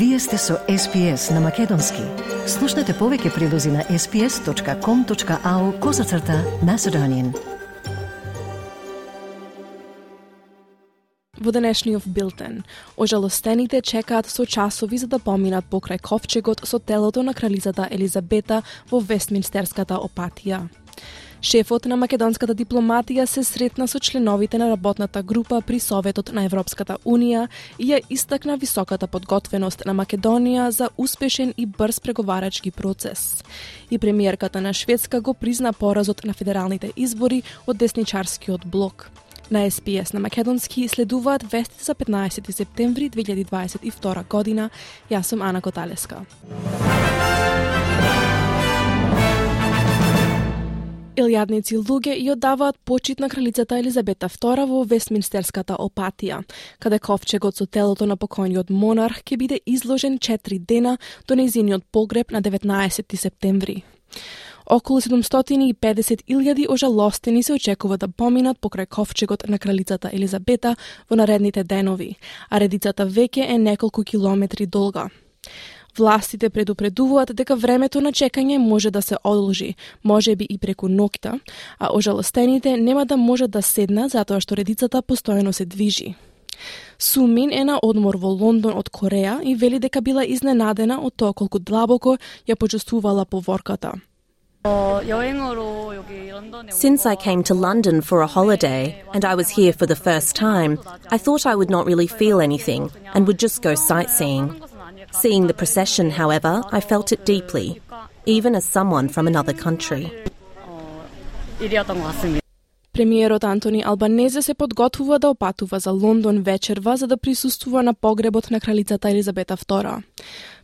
Вие сте со SPS на Македонски. Слушнете повеќе прилози на sps.com.au козацрта на Седонин. Во денешниот билтен, ожалостените чекаат со часови за да поминат покрај ковчегот со телото на кралицата Елизабета во Вестминстерската опатија. Шефот на македонската дипломатија се сретна со членовите на работната група при Советот на Европската Унија и ја истакна високата подготвеност на Македонија за успешен и брз преговарачки процес. И премиерката на Шведска го призна поразот на федералните избори од десничарскиот блок. На СПС на Македонски следуваат вести за 15 септември 2022 година. Јас сум Ана Коталеска. Илјадници луѓе ја одаваат почит на кралицата Елизабета II во Вестминстерската опатија, каде ковчегот со телото на покојниот монарх ќе биде изложен 4 дена до нејзиниот погреб на 19 септември. Околу 750.000 ожалостени се очекува да поминат покрај ковчегот на кралицата Елизабета во наредните денови, а редицата веќе е неколку километри долга. Властите предупредуваат дека времето на чекање може да се одолжи, може би и преку ноќта, а ожалостените нема да можат да седнат затоа што редицата постојано се движи. Сумин е на одмор во Лондон од Кореја и вели дека била изненадена од тоа колку длабоко ја почувствувала поворката. Since I came to London for a holiday and I was here for the first time, I thought I would not really feel anything and would just go sightseeing. Seeing the procession, however, I felt it deeply, even as someone from another country. Премиерот Антони Албанезе се подготвува да опатува за Лондон вечерва за да присуствува на погребот на кралицата Елизабета II.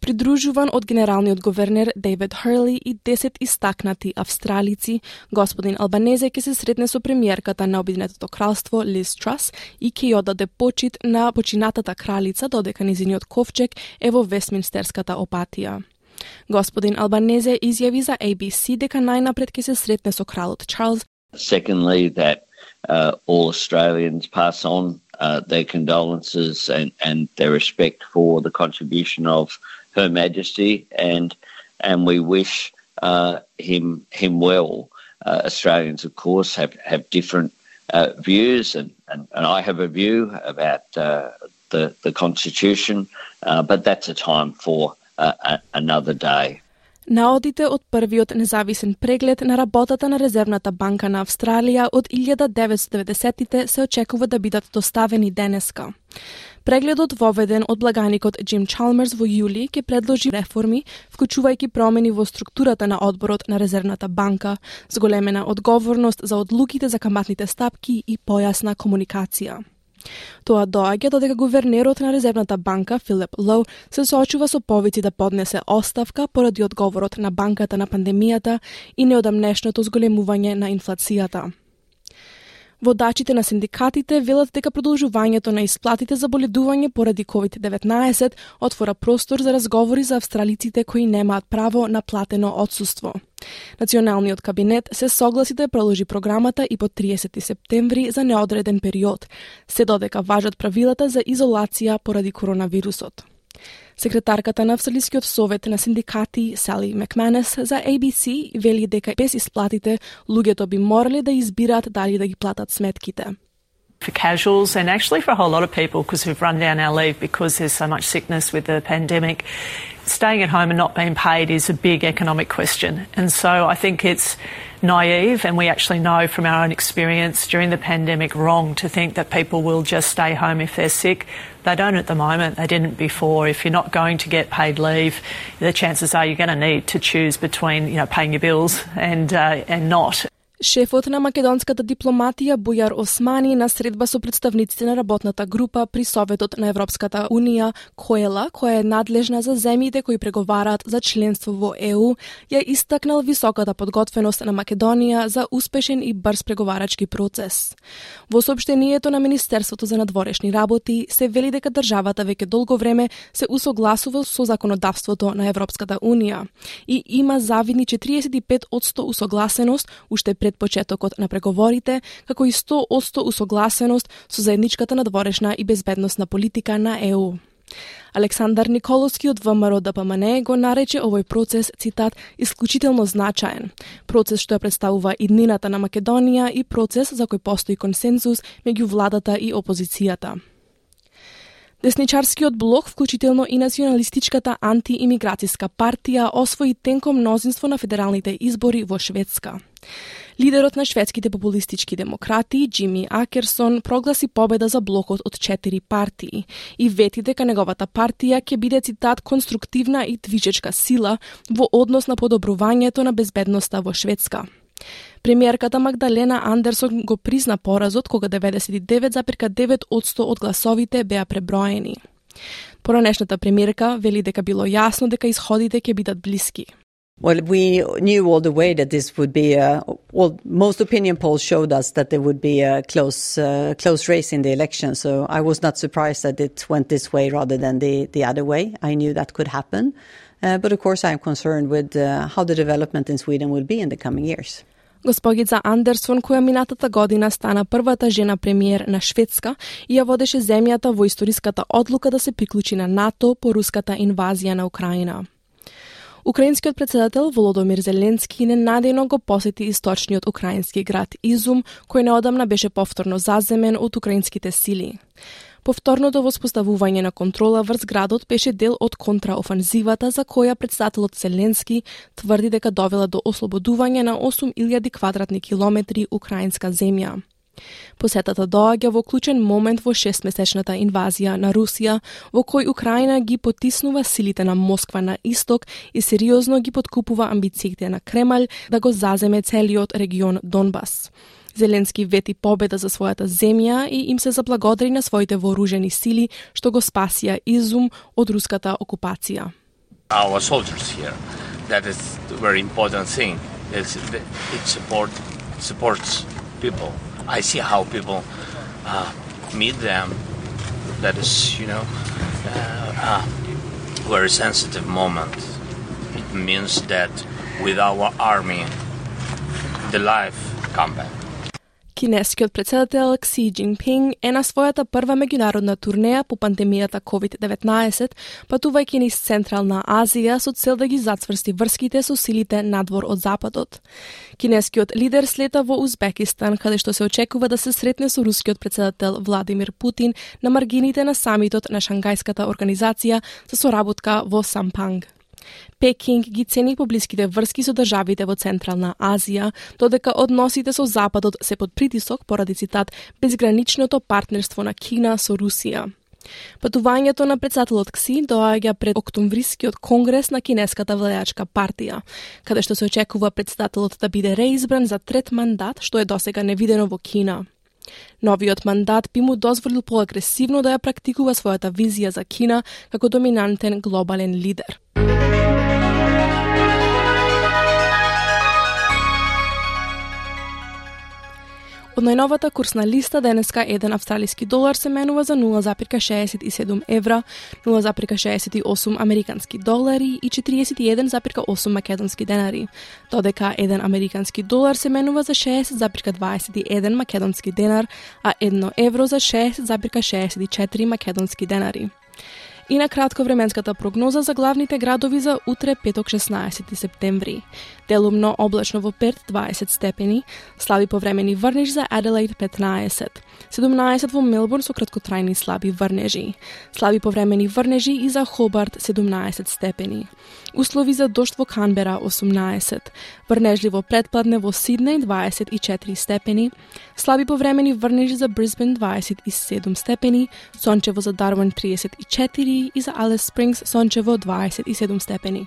Придружуван од генералниот говернер Дейвид Херли и 10 истакнати австралици, господин Албанезе ќе се сретне со премиерката на Обединетото кралство Лиз Трас и ќе ја даде почит на починатата кралица додека низиниот ковчег е во Вестминстерската опатија. Господин Албанезе изјави за ABC дека најнапред ќе се сретне со кралот Чарлз Secondly, that uh, all Australians pass on uh, their condolences and, and their respect for the contribution of Her Majesty, and and we wish uh, him him well. Uh, Australians, of course, have have different uh, views, and, and, and I have a view about uh, the the Constitution, but that's a time for another day. Наодите од првиот независен преглед на работата на Резервната банка на Австралија од 1990-тите се очекува да бидат доставени денеска. Прегледот воведен од благаникот Джим Чалмерс во јули ќе предложи реформи, вклучувајќи промени во структурата на одборот на Резервната банка, зголемена одговорност за одлуките за каматните стапки и појасна комуникација. Тоа доаѓа додека гувернерот на Резервната банка Филип Лоу се соочува со повици да поднесе оставка поради одговорот на банката на пандемијата и неодамнешното зголемување на инфлацијата. Водачите на синдикатите велат дека продолжувањето на исплатите за боледување поради COVID-19 отвора простор за разговори за австралиците кои немаат право на платено отсуство. Националниот кабинет се согласи да продолжи програмата и по 30 септември за неодреден период, се додека важат правилата за изолација поради коронавирусот. Секретарката на Австралискиот совет на синдикати Сали Макманес за ABC вели дека без исплатите луѓето би морале да избираат дали да ги платат сметките. for casuals and actually for a whole lot of people because we've run down our leave because there's so much sickness with the pandemic. Staying at home and not being paid is a big economic question. And so I think it's naive, and we actually know from our own experience during the pandemic wrong to think that people will just stay home if they're sick. They don't at the moment, they didn't before. If you're not going to get paid leave, the chances are you're going to need to choose between you know, paying your bills and, uh, and not. Шефот на македонската дипломатија Бујар Османи на средба со представниците на работната група при Советот на Европската Унија Коела, која е надлежна за земјите кои преговараат за членство во ЕУ, ја истакнал високата подготвеност на Македонија за успешен и брз преговарачки процес. Во сообщението на Министерството за надворешни работи се вели дека државата веќе долго време се усогласува со законодавството на Европската Унија и има завидни 45% усогласеност уште пред пред почетокот на преговорите, како и 100% усогласеност со заедничката надворешна и безбедносна политика на ЕУ. Александар Николовски од ВМРО ДПМН го нарече овој процес, цитат, исклучително значаен. Процес што ја представува иднината на Македонија и процес за кој постои консензус меѓу владата и опозицијата. Десничарскиот блок, вклучително и националистичката антиимиграцијска партија, освои тенко мнозинство на федералните избори во Шведска. Лидерот на шведските популистички демократи, Джими Акерсон, прогласи победа за блокот од четири партии и вети дека неговата партија ќе биде цитат конструктивна и движечка сила во однос на подобрувањето на безбедноста во Шведска. Премиерката Магдалена Андерсон го призна поразот кога 99,9% од гласовите беа преброени. Поранешната премиерка вели дека било јасно дека исходите ќе бидат блиски. Well, we knew all the way that this would be a, well, most opinion polls showed us that there would be a close, uh, close race in the election. So I was not surprised that it went this way rather than the, the other way. I knew that could happen. Uh, but of course, I am concerned with uh, how the development in Sweden will be in the coming years. Госпогица Андерсон, која минатата година стана првата жена премиер на Шведска и ја водеше земјата во историската одлука да се приклучи на НАТО по руската инвазија на Украина. Украинскиот председател Володомир Зеленски ненадејно го посети источниот украински град Изум, кој неодамна беше повторно заземен од украинските сили. Повторното воспоставување на контрола врз градот беше дел од контраофанзивата за која председателот Зеленски тврди дека довела до ослободување на 8000 квадратни километри украинска земја. Посетата доаѓа во клучен момент во шестмесечната инвазија на Русија, во кој Украина ги потиснува силите на Москва на исток и сериозно ги подкупува амбициите на Кремљ да го заземе целиот регион Донбас. Зеленски вети победа за својата земја и им се заблагодари на своите вооружени сили што го спасија Изум од руската окупација. Our soldiers here, that is very important thing. It's, it support, supports people I see how people uh, meet them. That is, you know, uh, very sensitive moment. It means that with our army, the life come back. Кинескиот председател Кси Джинпинг е на својата прва меѓународна турнеја по пандемијата COVID-19, патувајќи низ Централна Азија со цел да ги зацврсти врските со силите надвор од Западот. Кинескиот лидер слета во Узбекистан, каде што се очекува да се сретне со рускиот председател Владимир Путин на маргините на самитот на Шангајската организација за соработка во Сампанг. Пекинг ги цени поблиските врски со државите во Централна Азија, додека односите со Западот се под притисок поради цитат безграничното партнерство на Кина со Русија. Патувањето на председателот Кси доаѓа пред октомврискиот конгрес на кинеската владеачка партија, каде што се очекува председателот да биде реизбран за трет мандат, што е досега невидено во Кина. Новиот мандат би му дозволил поагресивно да ја практикува својата визија за Кина како доминантен глобален лидер. Од најновата курсна листа денеска еден австралиски долар се менува за 0,67 евра, 0,68 американски долари и 41,8 македонски денари, додека еден американски долар се менува за 6,21 македонски денар, а едно евро за 6,64 македонски денари. И на кратко временската прогноза за главните градови за утре петок 16 септември. Делумно облачно во Перт 20 степени, слаби повремени врниш за Аделаид 15, 17 во Мелбурн со краткотрајни слаби врнежи, слаби повремени врнежи и за Хобарт 17 степени. Услови за дошт во Канбера 18, врнежливо предпладне во Сиднеј 24 степени, слаби повремени врнежи за Брисбен 27 степени, сончево за Дарвин 34 и за Алес Спрингс сончево 27 степени.